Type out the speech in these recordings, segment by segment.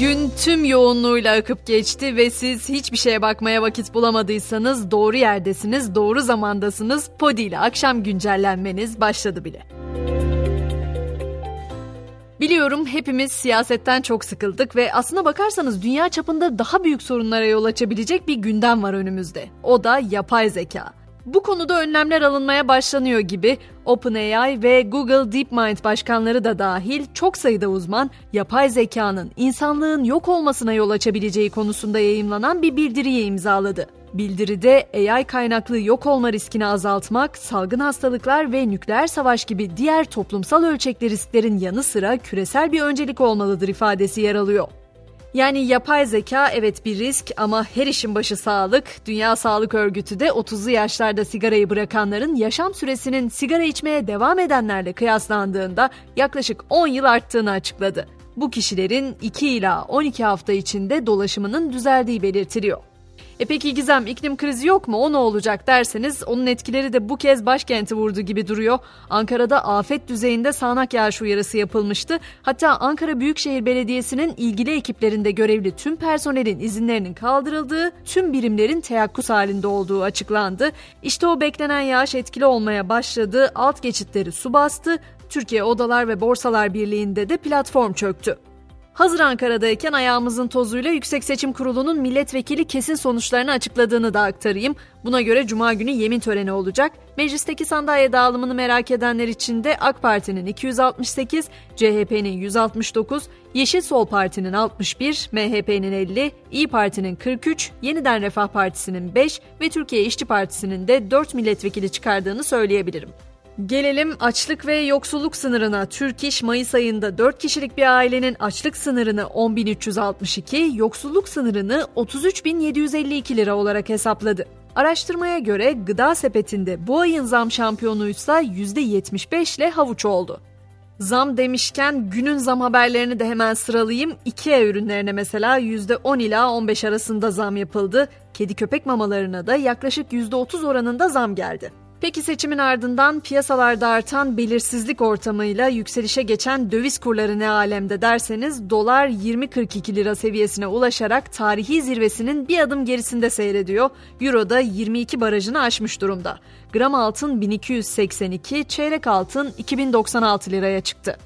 Gün tüm yoğunluğuyla akıp geçti ve siz hiçbir şeye bakmaya vakit bulamadıysanız doğru yerdesiniz, doğru zamandasınız. Podi ile akşam güncellenmeniz başladı bile. Biliyorum hepimiz siyasetten çok sıkıldık ve aslına bakarsanız dünya çapında daha büyük sorunlara yol açabilecek bir gündem var önümüzde. O da yapay zeka. Bu konuda önlemler alınmaya başlanıyor gibi OpenAI ve Google DeepMind başkanları da dahil çok sayıda uzman yapay zekanın insanlığın yok olmasına yol açabileceği konusunda yayımlanan bir bildiriye imzaladı. Bildiride AI kaynaklı yok olma riskini azaltmak, salgın hastalıklar ve nükleer savaş gibi diğer toplumsal ölçekli risklerin yanı sıra küresel bir öncelik olmalıdır ifadesi yer alıyor. Yani yapay zeka evet bir risk ama her işin başı sağlık. Dünya Sağlık Örgütü de 30'lu yaşlarda sigarayı bırakanların yaşam süresinin sigara içmeye devam edenlerle kıyaslandığında yaklaşık 10 yıl arttığını açıkladı. Bu kişilerin 2 ila 12 hafta içinde dolaşımının düzeldiği belirtiliyor. E peki Gizem iklim krizi yok mu o ne olacak derseniz onun etkileri de bu kez başkenti vurdu gibi duruyor. Ankara'da afet düzeyinde sağanak yağış uyarısı yapılmıştı. Hatta Ankara Büyükşehir Belediyesi'nin ilgili ekiplerinde görevli tüm personelin izinlerinin kaldırıldığı, tüm birimlerin teyakkuz halinde olduğu açıklandı. İşte o beklenen yağış etkili olmaya başladı, alt geçitleri su bastı, Türkiye Odalar ve Borsalar Birliği'nde de platform çöktü. Hazır Ankara'dayken ayağımızın tozuyla Yüksek Seçim Kurulu'nun milletvekili kesin sonuçlarını açıkladığını da aktarayım. Buna göre Cuma günü yemin töreni olacak. Meclisteki sandalye dağılımını merak edenler için de AK Parti'nin 268, CHP'nin 169, Yeşil Sol Parti'nin 61, MHP'nin 50, İyi Parti'nin 43, Yeniden Refah Partisi'nin 5 ve Türkiye İşçi Partisi'nin de 4 milletvekili çıkardığını söyleyebilirim. Gelelim açlık ve yoksulluk sınırına. Türk İş Mayıs ayında 4 kişilik bir ailenin açlık sınırını 10.362, yoksulluk sınırını 33.752 lira olarak hesapladı. Araştırmaya göre gıda sepetinde bu ayın zam şampiyonuysa %75 ile havuç oldu. Zam demişken günün zam haberlerini de hemen sıralayayım. IKEA ürünlerine mesela %10 ila 15 arasında zam yapıldı. Kedi köpek mamalarına da yaklaşık %30 oranında zam geldi. Peki seçimin ardından piyasalarda artan belirsizlik ortamıyla yükselişe geçen döviz kurları ne alemde derseniz dolar 20.42 lira seviyesine ulaşarak tarihi zirvesinin bir adım gerisinde seyrediyor. Euro da 22 barajını aşmış durumda. Gram altın 1282, çeyrek altın 2096 liraya çıktı.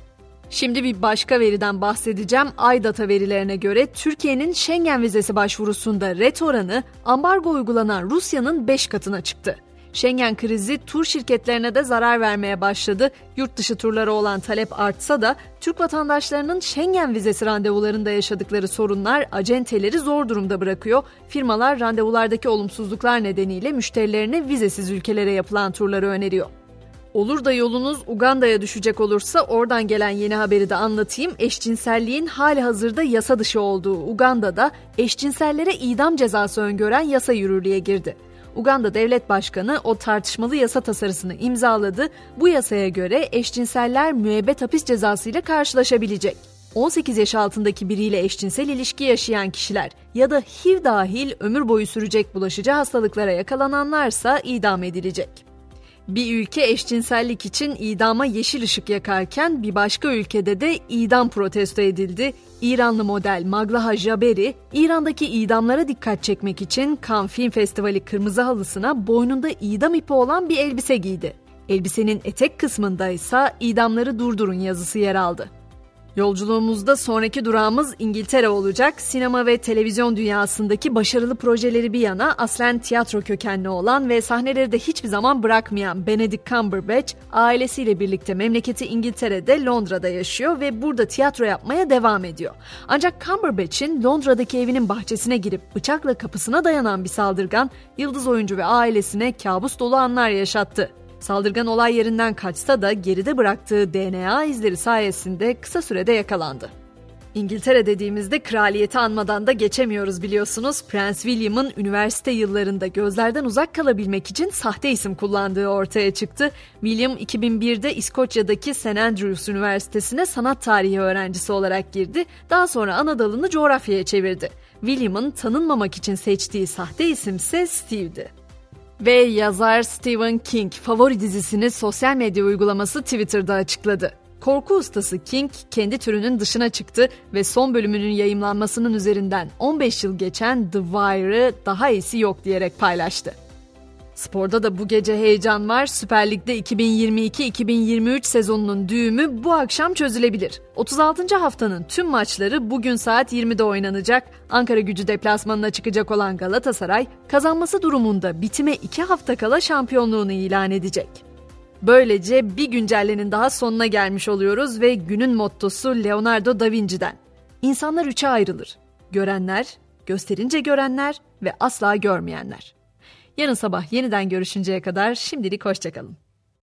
Şimdi bir başka veriden bahsedeceğim. Aydata verilerine göre Türkiye'nin Schengen vizesi başvurusunda ret oranı ambargo uygulanan Rusya'nın 5 katına çıktı. Schengen krizi tur şirketlerine de zarar vermeye başladı. Yurt dışı turlara olan talep artsa da Türk vatandaşlarının Schengen vizesi randevularında yaşadıkları sorunlar acenteleri zor durumda bırakıyor. Firmalar randevulardaki olumsuzluklar nedeniyle müşterilerine vizesiz ülkelere yapılan turları öneriyor. Olur da yolunuz Uganda'ya düşecek olursa oradan gelen yeni haberi de anlatayım. Eşcinselliğin hali hazırda yasa dışı olduğu Uganda'da eşcinsellere idam cezası öngören yasa yürürlüğe girdi. Uganda Devlet Başkanı o tartışmalı yasa tasarısını imzaladı. Bu yasaya göre eşcinseller müebbet hapis cezasıyla karşılaşabilecek. 18 yaş altındaki biriyle eşcinsel ilişki yaşayan kişiler ya da HIV dahil ömür boyu sürecek bulaşıcı hastalıklara yakalananlarsa idam edilecek. Bir ülke eşcinsellik için idama yeşil ışık yakarken bir başka ülkede de idam protesto edildi. İranlı model Maglaha Jaberi, İran'daki idamlara dikkat çekmek için Cannes Film Festivali kırmızı halısına boynunda idam ipi olan bir elbise giydi. Elbisenin etek kısmında ise idamları durdurun yazısı yer aldı. Yolculuğumuzda sonraki durağımız İngiltere olacak. Sinema ve televizyon dünyasındaki başarılı projeleri bir yana aslen tiyatro kökenli olan ve sahneleri de hiçbir zaman bırakmayan Benedict Cumberbatch ailesiyle birlikte memleketi İngiltere'de Londra'da yaşıyor ve burada tiyatro yapmaya devam ediyor. Ancak Cumberbatch'in Londra'daki evinin bahçesine girip bıçakla kapısına dayanan bir saldırgan yıldız oyuncu ve ailesine kabus dolu anlar yaşattı. Saldırgan olay yerinden kaçsa da geride bıraktığı DNA izleri sayesinde kısa sürede yakalandı. İngiltere dediğimizde kraliyeti anmadan da geçemiyoruz biliyorsunuz. Prens William'ın üniversite yıllarında gözlerden uzak kalabilmek için sahte isim kullandığı ortaya çıktı. William 2001'de İskoçya'daki St Andrews Üniversitesi'ne sanat tarihi öğrencisi olarak girdi. Daha sonra ana coğrafyaya çevirdi. William'ın tanınmamak için seçtiği sahte isim ise Steve'di. Ve yazar Stephen King favori dizisini sosyal medya uygulaması Twitter'da açıkladı. Korku ustası King kendi türünün dışına çıktı ve son bölümünün yayımlanmasının üzerinden 15 yıl geçen The Wire'ı daha iyisi yok diyerek paylaştı. Sporda da bu gece heyecan var. Süper Lig'de 2022-2023 sezonunun düğümü bu akşam çözülebilir. 36. haftanın tüm maçları bugün saat 20'de oynanacak. Ankara gücü deplasmanına çıkacak olan Galatasaray kazanması durumunda bitime 2 hafta kala şampiyonluğunu ilan edecek. Böylece bir güncellenin daha sonuna gelmiş oluyoruz ve günün mottosu Leonardo da Vinci'den. İnsanlar üçe ayrılır. Görenler, gösterince görenler ve asla görmeyenler. Yarın sabah yeniden görüşünceye kadar şimdilik hoşçakalın.